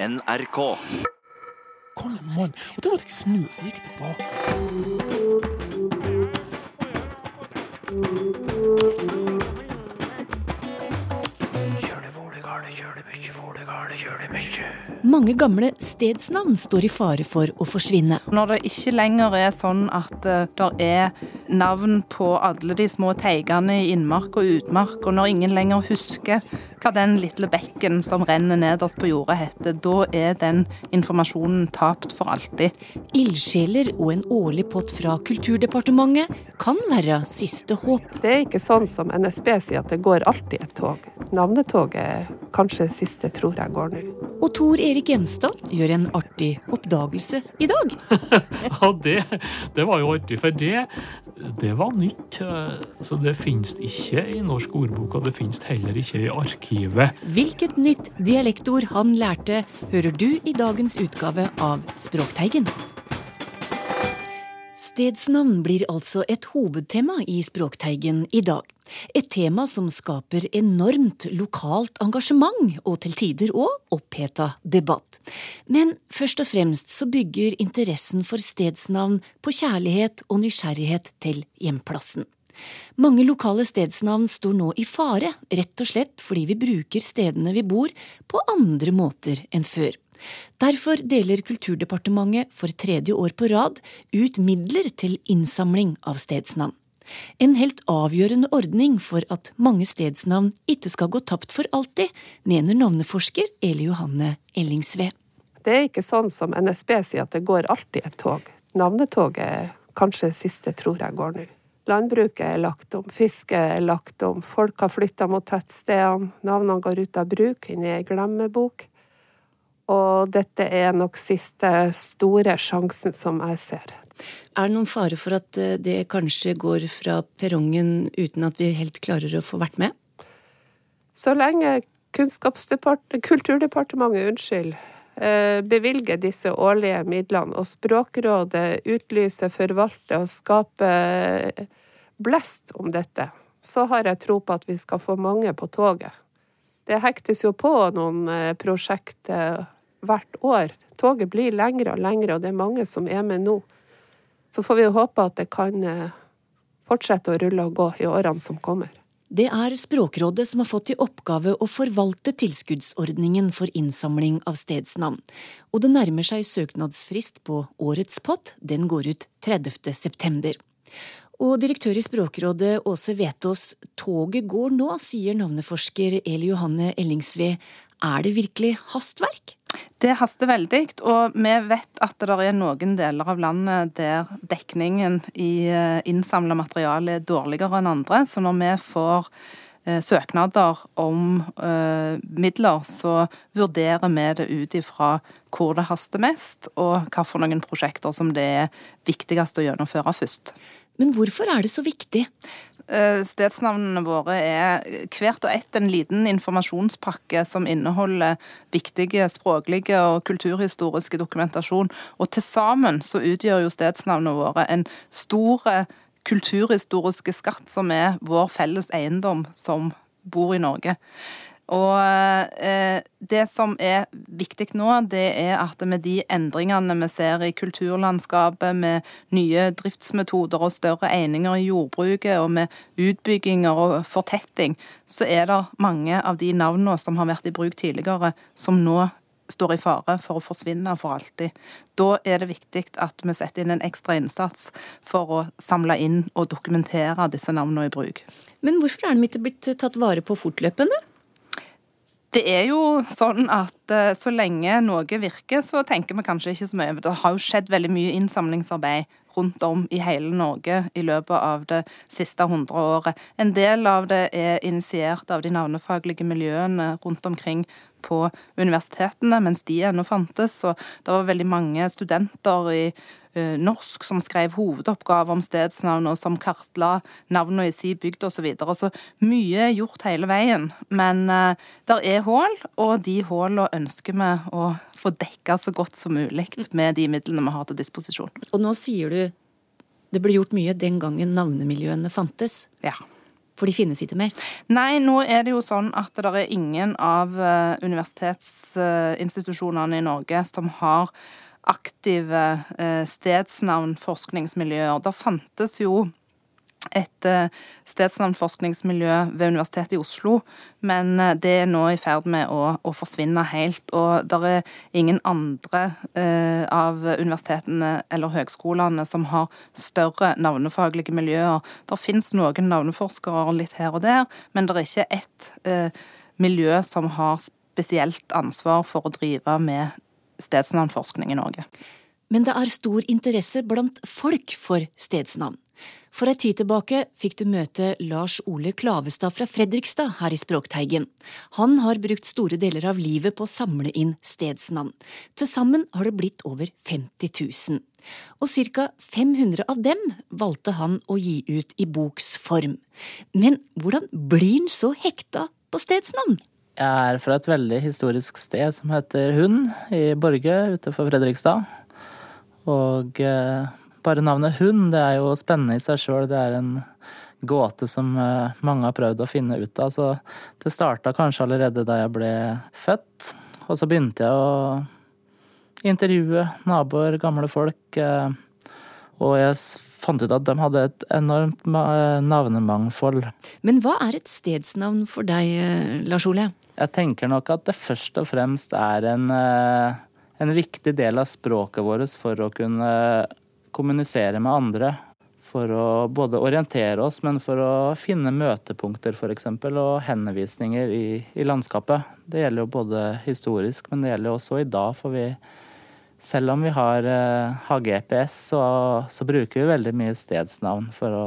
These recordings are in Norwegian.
NRK. Kom igjen, mann. Og da måtte jeg snu, så gikk jeg tilbake. Mange gamle stedsnavn står i fare for å forsvinne. Når det ikke lenger er sånn at eh, det er navn på alle de små teigene i innmark og utmark, og når ingen lenger husker hva den lille bekken som renner nederst på jordet heter, da er den informasjonen tapt for alltid. Ildsjeler og en årlig pott fra Kulturdepartementet kan være siste håp. Det er ikke sånn som NSB sier at det går alltid et tog. Navnetoget er kanskje det siste tror jeg går nå. Og Tor Erik Gjenstad gjør en artig oppdagelse i dag. Ja, det, det var jo artig, for det, det var nytt. Så det finnes ikke i norsk ordbok, og det finnes heller ikke i arkivet. Hvilket nytt dialektord han lærte, hører du i dagens utgave av Språkteigen. Stedsnavn blir altså et hovedtema i Språkteigen i dag. Et tema som skaper enormt lokalt engasjement, og til tider òg oppheta debatt. Men først og fremst så bygger interessen for stedsnavn på kjærlighet og nysgjerrighet til hjemplassen. Mange lokale stedsnavn står nå i fare, rett og slett fordi vi bruker stedene vi bor på andre måter enn før. Derfor deler Kulturdepartementet for tredje år på rad ut midler til innsamling av stedsnavn. En helt avgjørende ordning for at mange stedsnavn ikke skal gå tapt for alltid, mener navneforsker Eli Johanne Ellingsve. Det er ikke sånn som NSB sier at det går alltid et tog. Navnetoget er kanskje siste tror jeg går nå. Landbruket er lagt om, fisket er lagt om, folk har flytta mot tettstedene, navnene går ut av bruk, inn i ei glemmebok. Og dette er nok siste store sjansen som jeg ser. Er det noen fare for at eh, det kanskje går fra perrongen uten at vi helt klarer å få vært med? Så lenge Kulturdepartementet unnskyld, eh, bevilger disse årlige midlene, og Språkrådet utlyser, forvalter og skaper blest om dette, så har jeg tro på at vi skal få mange på toget. Det hektes jo på noen eh, prosjekter hvert år. Toget blir lengre og lengre, og det er mange som er med nå. Så får vi jo håpe at det kan eh, fortsette å rulle og gå i årene som kommer. Det er Språkrådet som har fått i oppgave å forvalte tilskuddsordningen for innsamling av stedsnavn, og det nærmer seg søknadsfrist på årets pott, den går ut 30. september. Og direktør i Språkrådet Åse Vetås, toget går nå, sier navneforsker Eli Johanne Ellingsve. Er det virkelig hastverk? Det haster veldig, og vi vet at det er noen deler av landet der dekningen i innsamla materiale er dårligere enn andre. Så når vi får eh, søknader om eh, midler, så vurderer vi det ut ifra hvor det haster mest, og hvilke prosjekter som det er viktigst å gjennomføre først. Men hvorfor er det så viktig? Eh, Stedsnavnene våre er hvert og ett en liten informasjonspakke som inneholder viktige språklige og kulturhistoriske dokumentasjon. Og til sammen så utgjør jo stedsnavnene våre en stor kulturhistoriske skatt som er vår felles eiendom som bor i Norge. Og eh, det som er viktig nå, det er at med de endringene vi ser i kulturlandskapet, med nye driftsmetoder og større eininger i jordbruket, og med utbygginger og fortetting, så er det mange av de navnene som har vært i bruk tidligere, som nå står i fare for å forsvinne for alltid. Da er det viktig at vi setter inn en ekstra innsats for å samle inn og dokumentere disse navnene i bruk. Men hvorfor er de ikke blitt tatt vare på fortløpende? Det er jo sånn at eh, så lenge noe virker, så tenker vi kanskje ikke så mye. Det har jo skjedd veldig mye innsamlingsarbeid rundt om i hele Norge i løpet av det siste hundreåret. En del av det er initiert av de navnefaglige miljøene rundt omkring på universitetene mens de ennå fantes. Og det var veldig mange studenter i uh, norsk som skrev hovedoppgave om stedsnavn, og som kartla navnene i si bygd osv. Så, videre. så mye er gjort hele veien. Men uh, der er hull, og de hullene ønsker vi å få dekka så godt som mulig med de midlene vi har til disposisjon. Og nå sier du det ble gjort mye den gangen navnemiljøene fantes. Ja. For de finnes ikke mer? Nei, nå er det jo sånn at det er ingen av eh, universitetsinstitusjonene i Norge som har aktive stedsnavn, stedsnavnforskningsmiljøer. Det fantes jo et eh, stedsnavnforskningsmiljø ved Universitetet i Oslo, men eh, det er nå i ferd med å, å forsvinne helt. Og det er ingen andre eh, av universitetene eller høgskolene som har større navnefaglige miljøer. Det finnes noen navneforskere litt her og der, men det er ikke ett eh, miljø som har spesielt ansvar for å drive med stedsnavnforskning i Norge. Men det er stor interesse blant folk for stedsnavn. For ei tid tilbake fikk du møte Lars Ole Klavestad fra Fredrikstad her i Språkteigen. Han har brukt store deler av livet på å samle inn stedsnavn. Til sammen har det blitt over 50 000. Og ca. 500 av dem valgte han å gi ut i boks form. Men hvordan blir han så hekta på stedsnavn? Jeg er fra et veldig historisk sted som heter Hund i Borge utenfor Fredrikstad. Og eh, bare navnet hund, det er jo spennende i seg sjøl. Det er en gåte som eh, mange har prøvd å finne ut av. Så det starta kanskje allerede da jeg ble født. Og så begynte jeg å intervjue naboer, gamle folk. Eh, og jeg fant ut at de hadde et enormt navnemangfold. Men hva er et stedsnavn for deg, Lars Ole? Jeg tenker nok at det først og fremst er en, en viktig del av språket vårt for å kunne kommunisere med andre. For å både orientere oss, men for å finne møtepunkter f.eks. og henvisninger i, i, landskapet. Det gjelder jo både historisk, men det gjelder også i dag. For vi, selv om vi har, eh, har GPS, så, så, bruker vi veldig mye stedsnavn for å,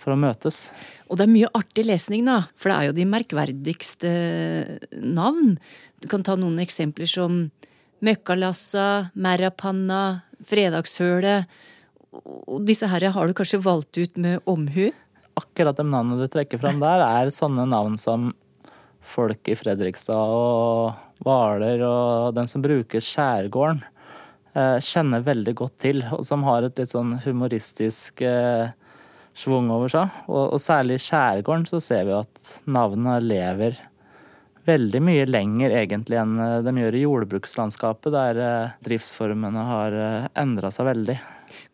for å møtes. Og det er mye artig lesning, da. For det er jo de merkverdigste navn. Du kan ta noen eksempler som Møkkalassa, Merrapanna, Fredagshølet. Disse her har du kanskje valgt ut med omhu? Akkurat de navnene du trekker fram der, er sånne navn som folk i Fredrikstad og Hvaler og den som bruker skjærgården, eh, kjenner veldig godt til. Og som har et litt sånn humoristisk eh, schwung over seg. Og, og særlig i skjærgården så ser vi at navnet lever veldig mye lenger egentlig enn eh, de gjør i jordbrukslandskapet, der eh, driftsformene har eh, endra seg veldig.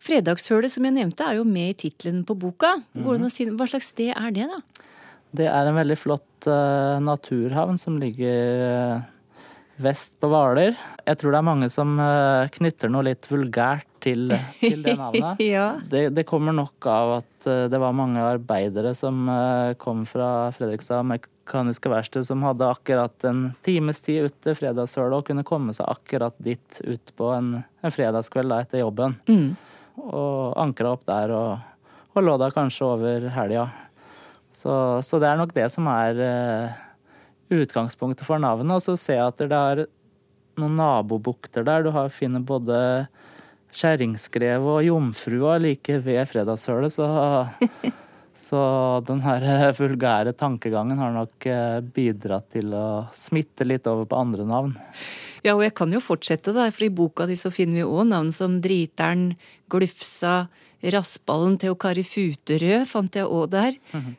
Fredagshølet som jeg nevnte er jo med i tittelen på boka. Går det an å si, Hva slags sted er det, da? Det er en veldig flott uh, naturhavn som ligger uh, vest på Hvaler. Jeg tror det er mange som uh, knytter noe litt vulgært til, til det navnet. ja. det, det, kommer nok av at det var mange arbeidere som kom fra Fredrikstad med mekaniske verksted som hadde akkurat en times tid ut til fredagshølet og kunne komme seg akkurat dit ut på en, en fredagskveld da, etter jobben. Mm. Og ankra opp der og, og, lå der kanskje over helga. Så, så, det er nok det som er uh, utgangspunktet for navnet. Og så ser jeg at det er noen nabobukter der. Du har, finner både kjerringskrevet og jomfrua like ved fredagshølet, så Så den her eh, vulgære tankegangen har nok eh, bidratt til å smitte litt over på andre navn. Ja, og jeg kan jo fortsette, da, for i boka di så finner vi òg navn som Driteren, Glufsa, Rassballen, Theokari Futerød fant jeg òg der. Mm -hmm.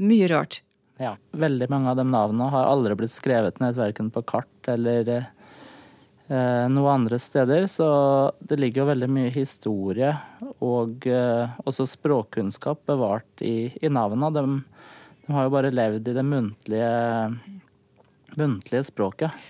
Mye rart. Ja. Veldig mange av de navnene har aldri blitt skrevet ned verken på kart eller noe andre steder. Så det ligger jo veldig mye historie og eh, også språkkunnskap bevart i, i navnene. De, de, har jo bare levd i det muntlige, muntlige språket.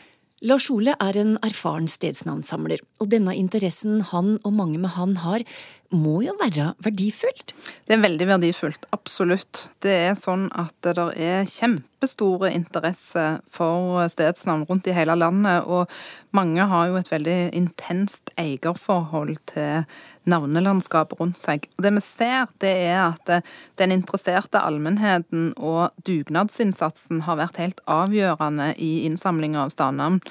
Lars Ole er en erfaren stedsnavnsamler, og denne interessen han og mange med han har, må jo være verdifullt? Det er veldig verdifullt, absolutt. Det er sånn at det er kjempestore interesse for stedsnavn rundt i hele landet, og mange har jo et veldig intenst eierforhold til navnelandskapet rundt seg. Og det vi ser, det er at den interesserte allmennheten og dugnadsinnsatsen har vært helt avgjørende i innsamlinga av stadnavn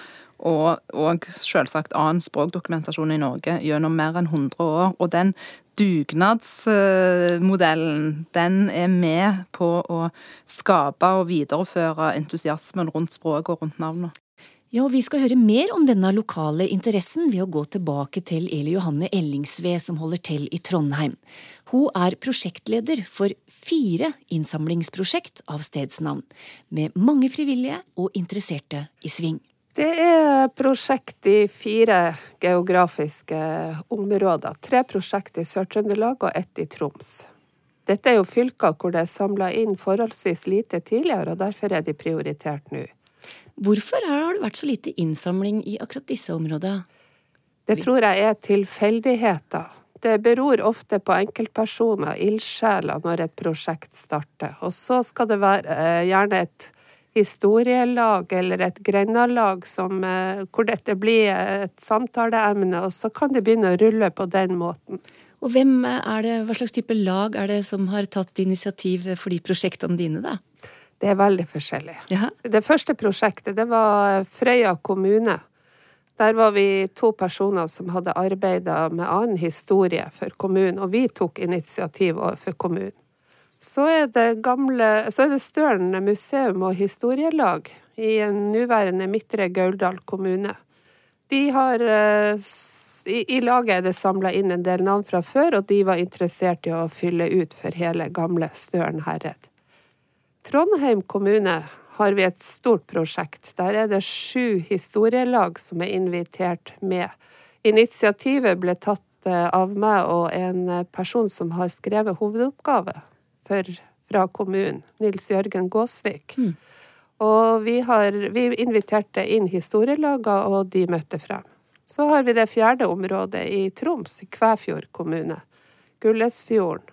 og, og selvsagt annen språkdokumentasjon i Norge gjennom mer enn 100 år. Og den dugnadsmodellen, den er med på å skape og videreføre entusiasmen rundt språket og rundt navnet. Ja, og Vi skal høre mer om denne lokale interessen ved å gå tilbake til Eli Johanne Ellingsved, som holder til i Trondheim. Hun er prosjektleder for fire innsamlingsprosjekt av stedsnavn, med mange frivillige og interesserte i sving. Det er prosjekt i fire geografiske områder. Tre prosjekt i Sør-Trøndelag og ett i Troms. Dette er jo fylker hvor det er samla inn forholdsvis lite tidligere, og derfor er de prioritert nå. Hvorfor har det vært så lite innsamling i akkurat disse områdene? Det tror jeg er tilfeldigheter. Det beror ofte på enkeltpersoner, ildsjeler, når et prosjekt starter. Og så skal det være eh, gjerne et historielag eller et grendalag som, eh, hvor dette blir et samtaleemne, og så kan det begynne å rulle på den måten. Og hvem er det, hva slags type lag er det som har tatt initiativ for de prosjektene dine, da? Det er veldig forskjellig. Ja. Det første prosjektet det var Frøya kommune. Der var vi to personer som hadde arbeida med annen historie for kommunen, og vi tok initiativ overfor kommunen. Så er det gamle, så er det Stølen museum og historielag i en nåværende Midtre Gauldal kommune. De har eh, i, I laget er det samla inn en del navn fra før, og de var interessert i å fylle ut for hele gamle Støren herred. Trondheim kommune har vi et stort prosjekt. Der er det sju historielag som er invitert med. Initiativet ble tatt eh, av meg og en eh, person som har skrevet hovedoppgave for, fra kommunen, Nils Jørgen Gåsvik. Mm. Og vi, har, vi inviterte inn historielagene, og de møtte frem. Så har vi det fjerde området i Troms, i Kvæfjord kommune. Gullesfjorden.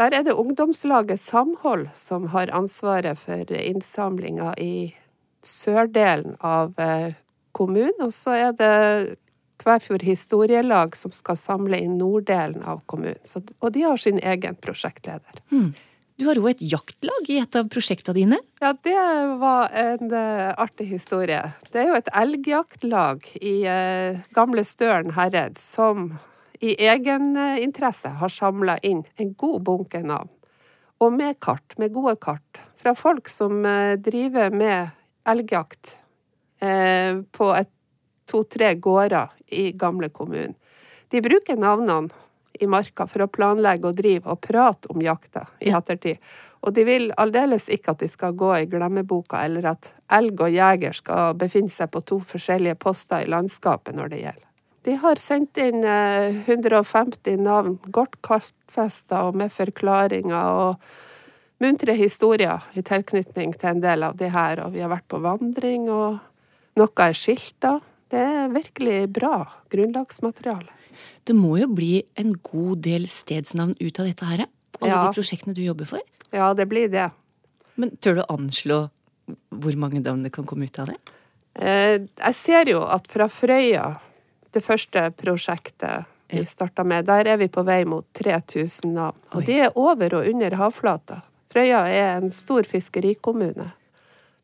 Der er det ungdomslaget Samhold som har ansvaret for innsamlinga i sørdelen av eh, kommunen. Og så er det Kvæfjord historielag som skal samle inn norddelen av kommunen. Så, og de har sin egen prosjektleder. Hmm. Du har òg et jaktlag i et av prosjektene dine? Ja, det var en uh, artig historie. Det er jo et elgjaktlag i uh, gamle Støren herred som i egeninteresse har samla inn en god bunke navn. Og med kart, med gode kart, fra folk som eh, driver med elgjakt på på to-tre gårder i gamle kommunen. De bruker navnene i marka for å planlegge og drive og prate om jakta i ettertid. Og de vil aldeles ikke at de skal gå i glemmeboka, eller at elg og jeger skal befinne seg på to forskjellige poster i landskapet når det gjelder. De har sendt inn 150 eh, navn, godt kartfesta og med forklaringer og muntre historier i tilknytning til en del av de her. Og vi har vært på vandring, og noe er skilta. Det er virkelig bra grunnlagsmateriale. Det må jo bli en god del stedsnavn ut av dette her? Alle ja. de prosjektene du jobber for? Ja, det blir det. Men tør du anslå hvor mange navn det kan komme ut av det? Eh, jeg ser jo at fra Frøya det første prosjektet vi starta med, der er vi på vei mot 3000 navn. Og de er over og under havflata. Frøya er en stor fiskerikommune.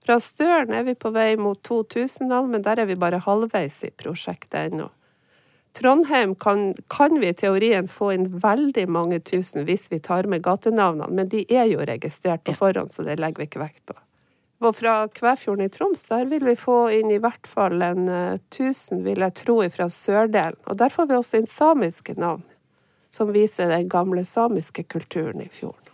Fra Støren er vi på vei mot 2000 navn, men der er vi bare halvveis i prosjektet ennå. Trondheim kan, kan, vi i teorien få inn veldig mange tusen hvis vi tar med gatenavnene, men de er jo registrert på forhånd, så det legger vi ikke vekt på. Og fra Kvæfjorden i Troms, der vil vi få inn i hvert fall en 1000, eh, vil jeg tro, fra sørdelen. Og der får vi også inn samiske navn, som viser den gamle samiske kulturen i fjorden.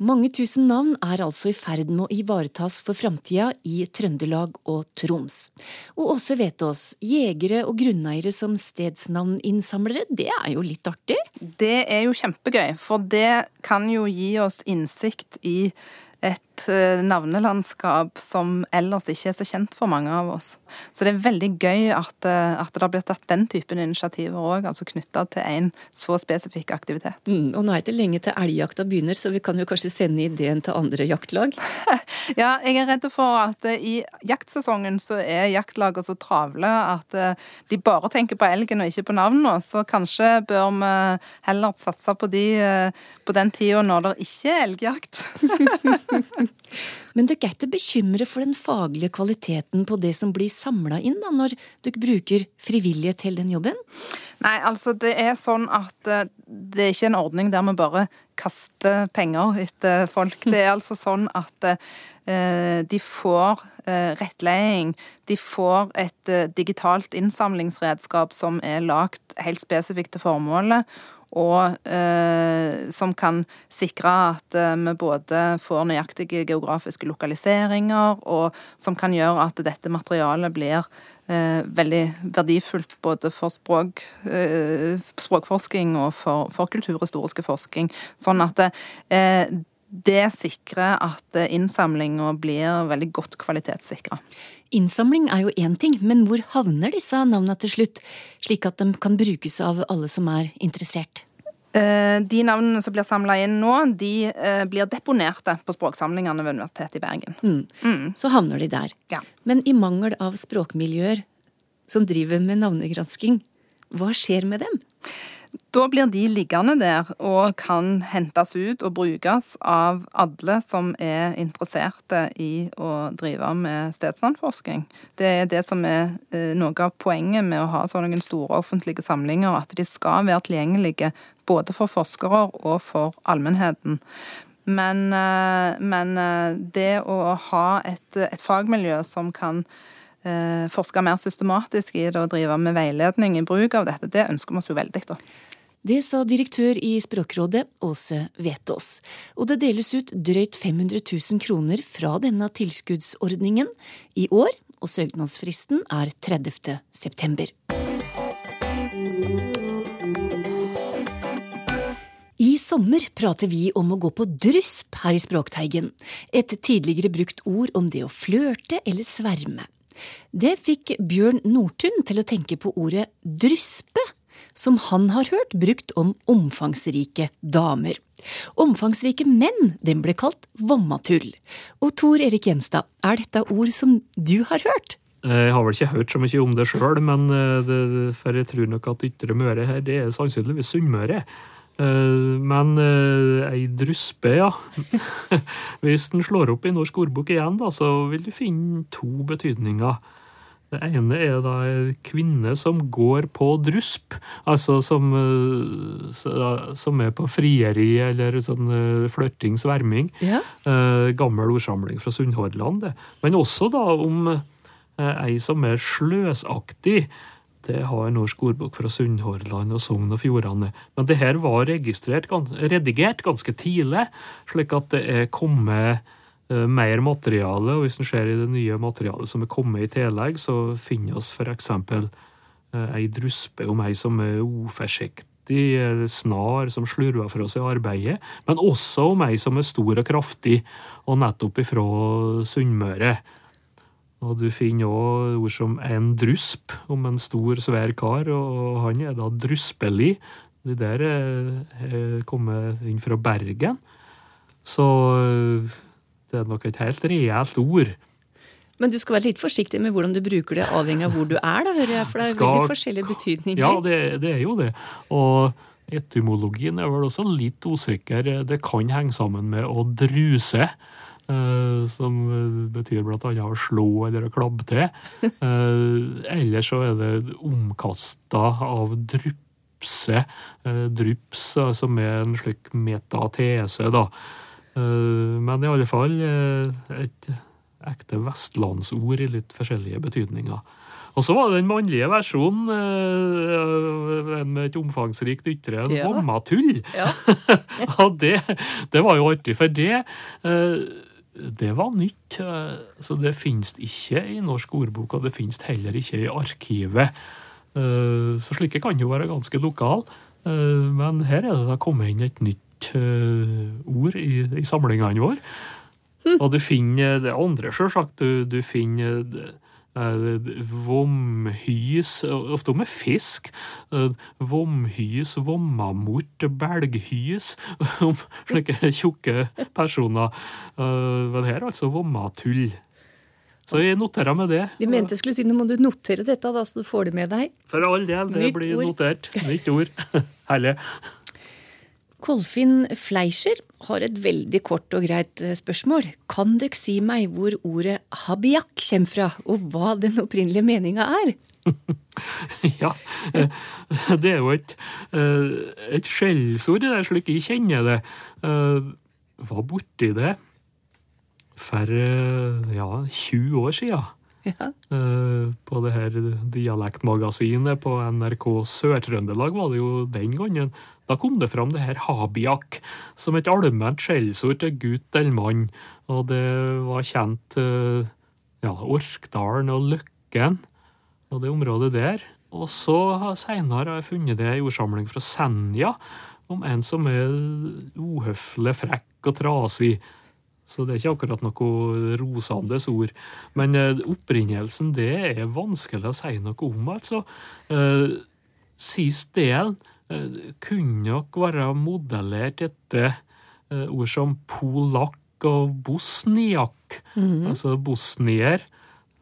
Mange tusen navn er altså i ferd med å ivaretas for framtida i Trøndelag og Troms. Og Åse Vetås, jegere og grunneiere som stedsnavninnsamlere, det er jo litt artig? Det er jo kjempegøy, for det kan jo gi oss innsikt i et eh, navnelandskap som ellers ikke er så kjent for mange av oss. Så det er veldig gøy at, eh, at det har blitt tatt den typen initiativer òg, altså knytta til en så spesifikk aktivitet. Mm, og nå er det lenge til elgjakta begynner, så vi kan jo kanskje sende ideen til andre jaktlag? ja, jeg er redd for at eh, i jaktsesongen så er jaktlagene så travle at de bare tenker på elgen og ikke på navnene, så kanskje bør vi heller satse på de på den tida når det ikke er elgjakt. Men dere er ikke bekymret for den faglige kvaliteten på det som blir samla inn, da, når dere bruker frivillige til den jobben? Nei, altså det er sånn at eh, det er ikke en ordning der vi bare kaster penger etter folk. Det er altså sånn at eh, de får eh, rettledning. De får et digitalt innsamlingsredskap som er lagt helt spesifikt til formålet og eh, som kan sikre at eh, vi både får nøyaktige geografiske lokaliseringer, og som kan gjøre at dette materialet blir eh, veldig verdifullt både for språk, eh, språkforsking og for, for kulturhistoriske forskning. Sånn at eh, det sikrer at innsamlinga blir veldig godt kvalitetssikra. Innsamling er jo én ting, men hvor havner disse navnene til slutt, slik at de kan brukes av alle som er interessert? Eh, de navnene som blir samla inn nå, de eh, blir deponerte på språksamlingene ved Universitetet i Bergen. Mm. Mm. Så havner de der. Ja. Men i mangel av språkmiljøer som driver med navnegransking, hva skjer med dem? Da blir de liggende der og kan hentes ut og brukes av alle som er interesserte i å drive med stedsnavnforskning. Det er det som er eh, noe av poenget med å ha sånne store offentlige samlinger, at de skal være tilgjengelige både for forskere og for allmennheten. Men, eh, men eh, det å ha et, et fagmiljø som kan forske mer systematisk i det og drive med veiledning i bruk av dette, det ønsker vi oss jo veldig. da. Det sa direktør i Språkrådet, Åse Vetås. Og det deles ut drøyt 500 000 kroner fra denne tilskuddsordningen i år, og søknadsfristen er 30. september. I sommer prater vi om å gå på drusp her i Språkteigen. Et tidligere brukt ord om det å flørte eller sverme. Det fikk Bjørn Nordtun til å tenke på ordet dryspe, som han har hørt brukt om omfangsrike damer. Omfangsrike menn, den ble kalt vommatull. Og Tor Erik Gjenstad, er dette ord som du har hørt? Jeg har vel ikke hørt så mye om det sjøl, men eh, det, for jeg tror nok at Ytre Møre her, det er sannsynligvis Sunnmøre. Eh, men eh, ei druspe, ja. Hvis den slår opp i Norsk ordbok igjen, da, så vil du finne to betydninger. Det ene er da en kvinne som går på drusp, altså som, eh, som er på frieri eller sånn flørting, sverming. Ja. Gammel ordsamling fra Sunnhordland. Men også da om ei som er sløsaktig. Det har Norsk ordbok fra Sunnhordland og Sogn og Fjordane. Men det her var registrert, redigert ganske tidlig, slik at det er kommet Eh, mer materiale, og hvis en ser i det nye materialet som er kommet i tillegg, så finner vi f.eks. Eh, ei druspe om ei som er uforsiktig, snar, som slurver for oss i arbeidet, men også om ei som er stor og kraftig, og nettopp ifra Sunnmøre. Og du finner òg ord som en drusp, om en stor, svær kar, og han er da druspelig. De der er kommet inn fra Bergen. Så det er nok et helt reelt ord. Men du skal være litt forsiktig med hvordan du bruker det, avhengig av hvor du er, da, hører jeg. For det er skal... veldig forskjellige betydninger. Ja, det, det, er jo det. Og etymologien er vel også litt usikker. Det kan henge sammen med å druse. Uh, som betyr blant annet å slå eller å klabbe til. Uh, eller så er det omkasta av drypse. Dryps, som er en slik metatese, da. Eh, men i alle fall eh, et ekte vestlandsord i litt forskjellige betydninger. Og så var det den mannlige versjonen eh, med et omfangsrikt ytre, en ja. vommatull. Ja. og det, det, var jo artig, for det det var nytt. Så det finnes ikke i norsk ordbok, og det finnes heller ikke i arkivet. Så slike kan jo være ganske lokale. Men her er det da kommet inn et nytt ord i, i samlingene våre. Mm. Og du finner det andre, sjølsagt. Du, du finner vomhys, ofte med fisk. Uh, vomhys, vommamort, belghys, om slike tjukke personer. Men her er altså vommatull. Så jeg noterer med det. De mente jeg skulle si nå må du notere dette, da, så du får det med deg. For all del, det Nytt blir ord. notert. Nytt ord. Herlig. Kolfinn Fleischer har et veldig kort og greit eh, spørsmål. Kan dere si meg hvor ordet habiak kommer fra, og hva den opprinnelige meninga er? Ja, eh, det er jo et, eh, et skjellsord, det der, slik jeg kjenner det. Var borti det for ja, 20 år sia. Ja. På det her dialektmagasinet på NRK Sør-Trøndelag var det jo den gangen. Da kom det fram det her habiak som et allment skjellsord til gutt eller mann. Og det var kjent eh, ja, Orkdalen og Løkken og det området der. Og så seinere har jeg funnet det i ordsamling fra Senja, om en som er uhøflig, frekk og trasig. Så det er ikke akkurat noe rosende ord. Men eh, opprinnelsen, det er vanskelig å si noe om, altså. Eh, Sist delen kunne nok være modellert etter eh, ord som polakk og bosniak. Altså bosnier,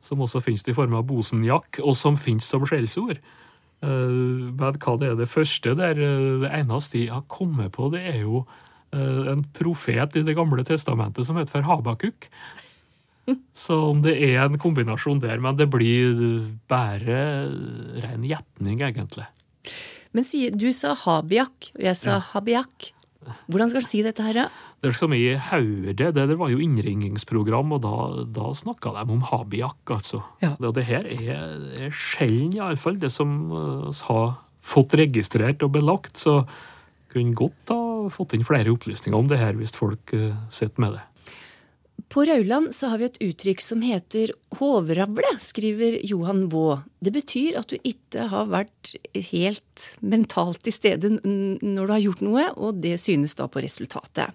som også finnes i form av bosniak, og som finnes som skjellsord. Eh, Men hva det er det første der, eh, det eneste jeg har kommet på, det er jo eh, en profet i Det gamle testamentet som heter for Habakuk. Så om det er en kombinasjon der, men det blir bare ren gjetning, egentlig. Men sier, du sa habiak, og jeg sa habiak. Hvordan skal du si dette her, da? Det som i Hauge, det der var jo innringingsprogram, og da, da snakka de om habiak, altså. Ja. Det, det her er, er sjelden, iallfall, det som vi har fått registrert og belagt. Så kunne godt ha fått inn flere opplysninger om det her, hvis folk uh, sitter med det. På Rauland så har vi et uttrykk som heter hovravle, skriver Johan Vaa. Det betyr at du ikke har vært helt mentalt til stede når du har gjort noe, og det synes da på resultatet.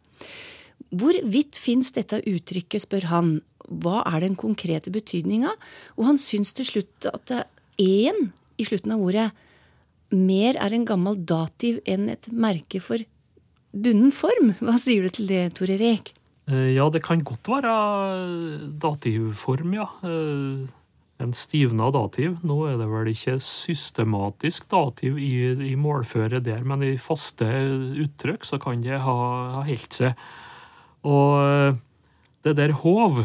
Hvorvidt fins dette uttrykket, spør han. Hva er den konkrete betydninga? Og han syns til slutt at det en i slutten av ordet mer er en gammel dativ enn et merke for bunnen form. Hva sier du til det, Tore Erik? Eh, Ja, det kan godt være dativform, ja. Eh, En stivna dativ. Nå er det vel ikke systematisk dativ i, i målføret der, men i faste uttrykk så kan det ha, ha helt seg. Og eh, det der hov,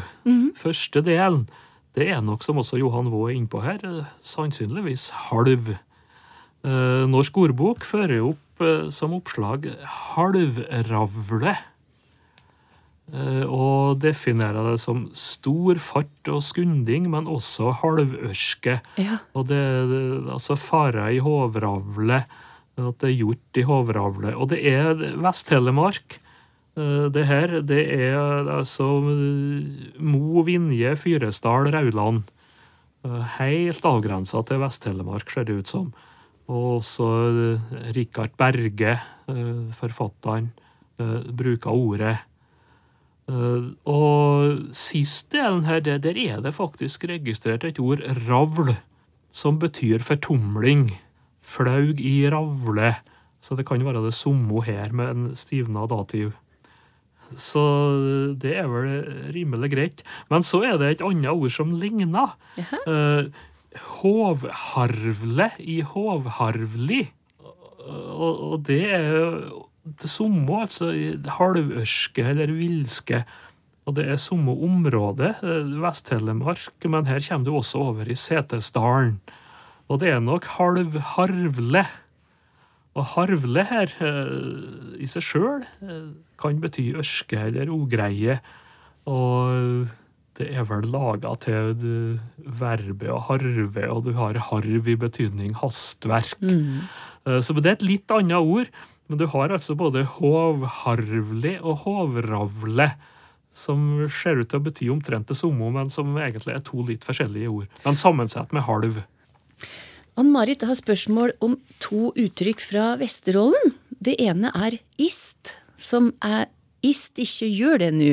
første delen, det er nok som også Johan Vaa er innpå her, eh, sannsynligvis halv. Eh, Norsk ordbok fører opp eh, som oppslag halvravle. Eh, og definerer det som stor fart og skunding, men også halvørske. Ja. Og det er altså farer i hovravle, at det er gjort i hovravle. Og det er Vest-Telemark. Eh, Det her, det er altså eh, Mo, Vinje, Fyresdal, Rauland. Helt avgrensa til Vest-Telemark, ser det ut som. Og også Rikard Berge, forfatteren, bruker ordet. Eh, Og sist delen her, der er det faktisk registrert et ord ravl, som betyr fortumling. Flaug i ravle. Så det kan være det samme her med en stivna dativ. Så det er vel rimelig greit. Men så er det et annet ord som ligner. Eh, hovharvle i hovharvli. Og, og det er det samme, altså halvørske eller villske. Og det er samme område, eh, Vest-Telemark, men her kommer du også over i Setesdalen. Og det er nok halvharvle. Og harvle her eh, i seg sjøl eh, kan bety ørske eller ogreie. Og det er vel laga til verbet å harve, og du har harv i betydning hastverk. Mm. Så det er et litt annet ord, men du har altså både hovharvli og hovravle, som ser ut til å bety omtrent det samme, men som egentlig er to litt forskjellige ord. Men sammensatt med halv. Ann-Marit har spørsmål om to uttrykk fra Vesterålen. Det ene er ist, som er ist ikke gjør det nå.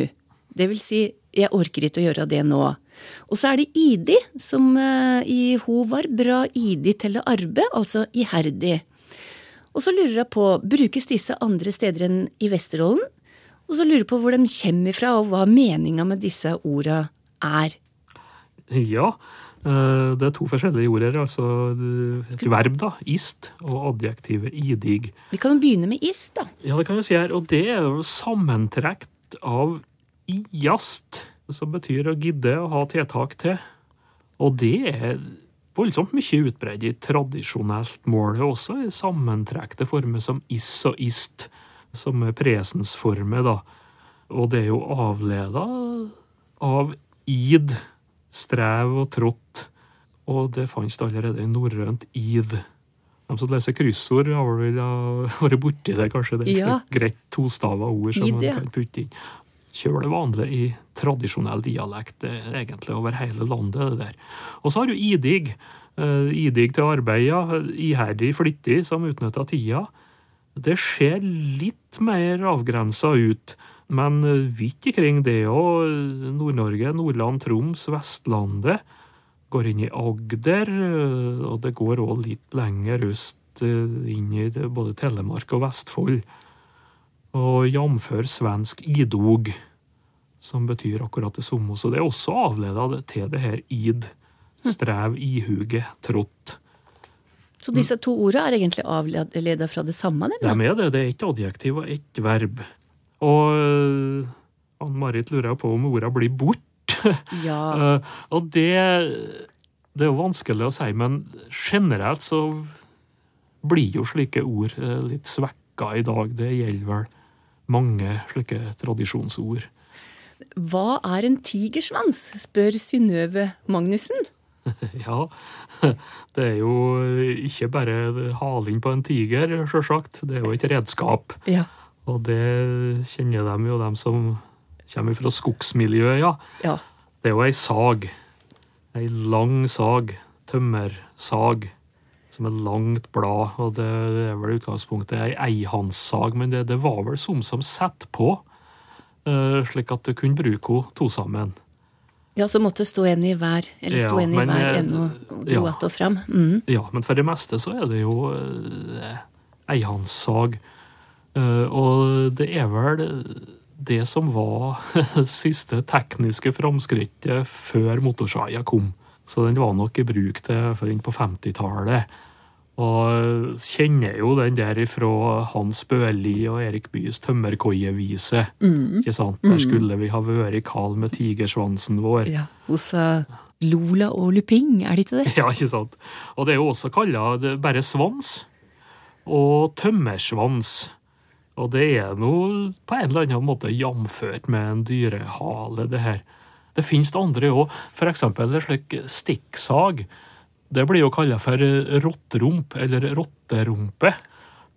Det vil si, jeg orker ikke å gjøre det nå. Og så er det idi, som eh, i ho var bra idi til å arbe, altså iherdig. Og så lurer jeg på, brukes disse andre steder enn i Vesterålen? Og så lurer jeg på hvor de kommer fra, og hva meninga med disse orda er. Ja, Eh, Det er to forskjellige ord her. altså Et verb, da. Ist, og adjektivet idig. Vi kan jo begynne med ist, da. Ja, det kan vi si her. Og det er jo sammentrekt av iast, som betyr å gidde å ha tiltak til. Og det er voldsomt mye utbredt i tradisjonelt mål, også i sammentrekte former som is og ist, som er presensformer, da. Og det er jo avleda av id, strev og trått, og det fantes allerede i norrønt id. De som leser kryssord, har vel vært borti det, kanskje. Det er Ja. greit tostava ord som Id, man kan putte inn. Kjøle vanlig i tradisjonell dialekt er egentlig over hele landet. det der. Og så har du idig. Eh, idig til arbeid, ja. Iherdig, flittig, som utnytta tida. Det ser litt mer avgrensa ut, men eh, vidt ikring det òg. Nord-Norge, Nordland, Troms, Vestlandet. Går inn i Agder, eh, og det går òg litt lenger øst, eh, inn i både Telemark og Vestfold. Og jamfør svensk idog, som betyr akkurat det samme. Så det er også avleda til det her id. Strev, ihuge, trott. Så disse to ordene er egentlig avleda fra det samme? De nemlig. er det. Det er ett adjektiv og ett verb. Og øh, Ann-Marit lurer på om orda blir bort. Ja. Eh, og det, det er jo vanskelig å si, men generelt så blir jo slike ord eh, litt svekka i dag. Det gjelder vel mange slike tradisjonsord. Hva er en tigersvans, spør Synnøve Magnussen. Ja, det er jo ikke bare halen på en tiger, sjølsagt. Det er jo et redskap. Ja. Og det kjenner de jo, dem som kommer fra skogsmiljøet, ja. ja. Det er jo ei sag. Ei lang sag. Tømmersag. Som et langt blad. Og det er vel i utgangspunktet ei eihandssag, men det, det var vel som som satt på, eh, slik at du kunne bruke henne to sammen. Ja, så måtte stå en i hver, eller stå Ja, en i men, hver eh, ende og, og dro ja. att og fram. Mm. Ja, men for det meste så er det jo eh, eihandssag. Uh, og det er vel det som var siste tekniske framskrittet før motorsaga kom. Så den var nok i bruk til for inn på 50-tallet. Og kjenner jo den der ifra Hans Børli og Erik Byes tømmerkoievise. Ikke sant? Der skulle vi ha vært kal med tigersvansen vår. Ja, hos eh, Lola og Luping, er det ikke det? Ja, ikke sant? Og det er jo også kalla bare svans og tømmersvans. Og det er nå på en eller annen måte jamført med en dyrehale, det her. Det finnes det andre òg, eksempel en slik stikksag. Det blir jo kalla for rotterump, eller rotterumpe.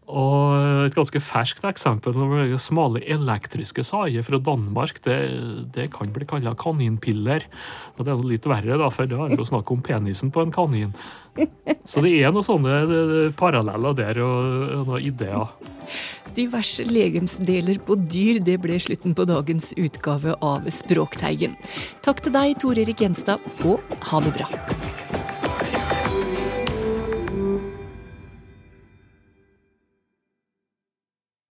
Og et ganske ferskt eksempel er smale elektriske sager fra Danmark, det, det kan bli kalla kaninpiller. Og det er litt verre, da, for det er jo snakk om penisen på en kanin. Så det er noen sånne paralleller der, og noen ideer. Diverse legemsdeler på dyr, det ble slutten på dagens utgave av Språkteigen. Takk til deg, Tor Erik Gjenstad, og ha det bra.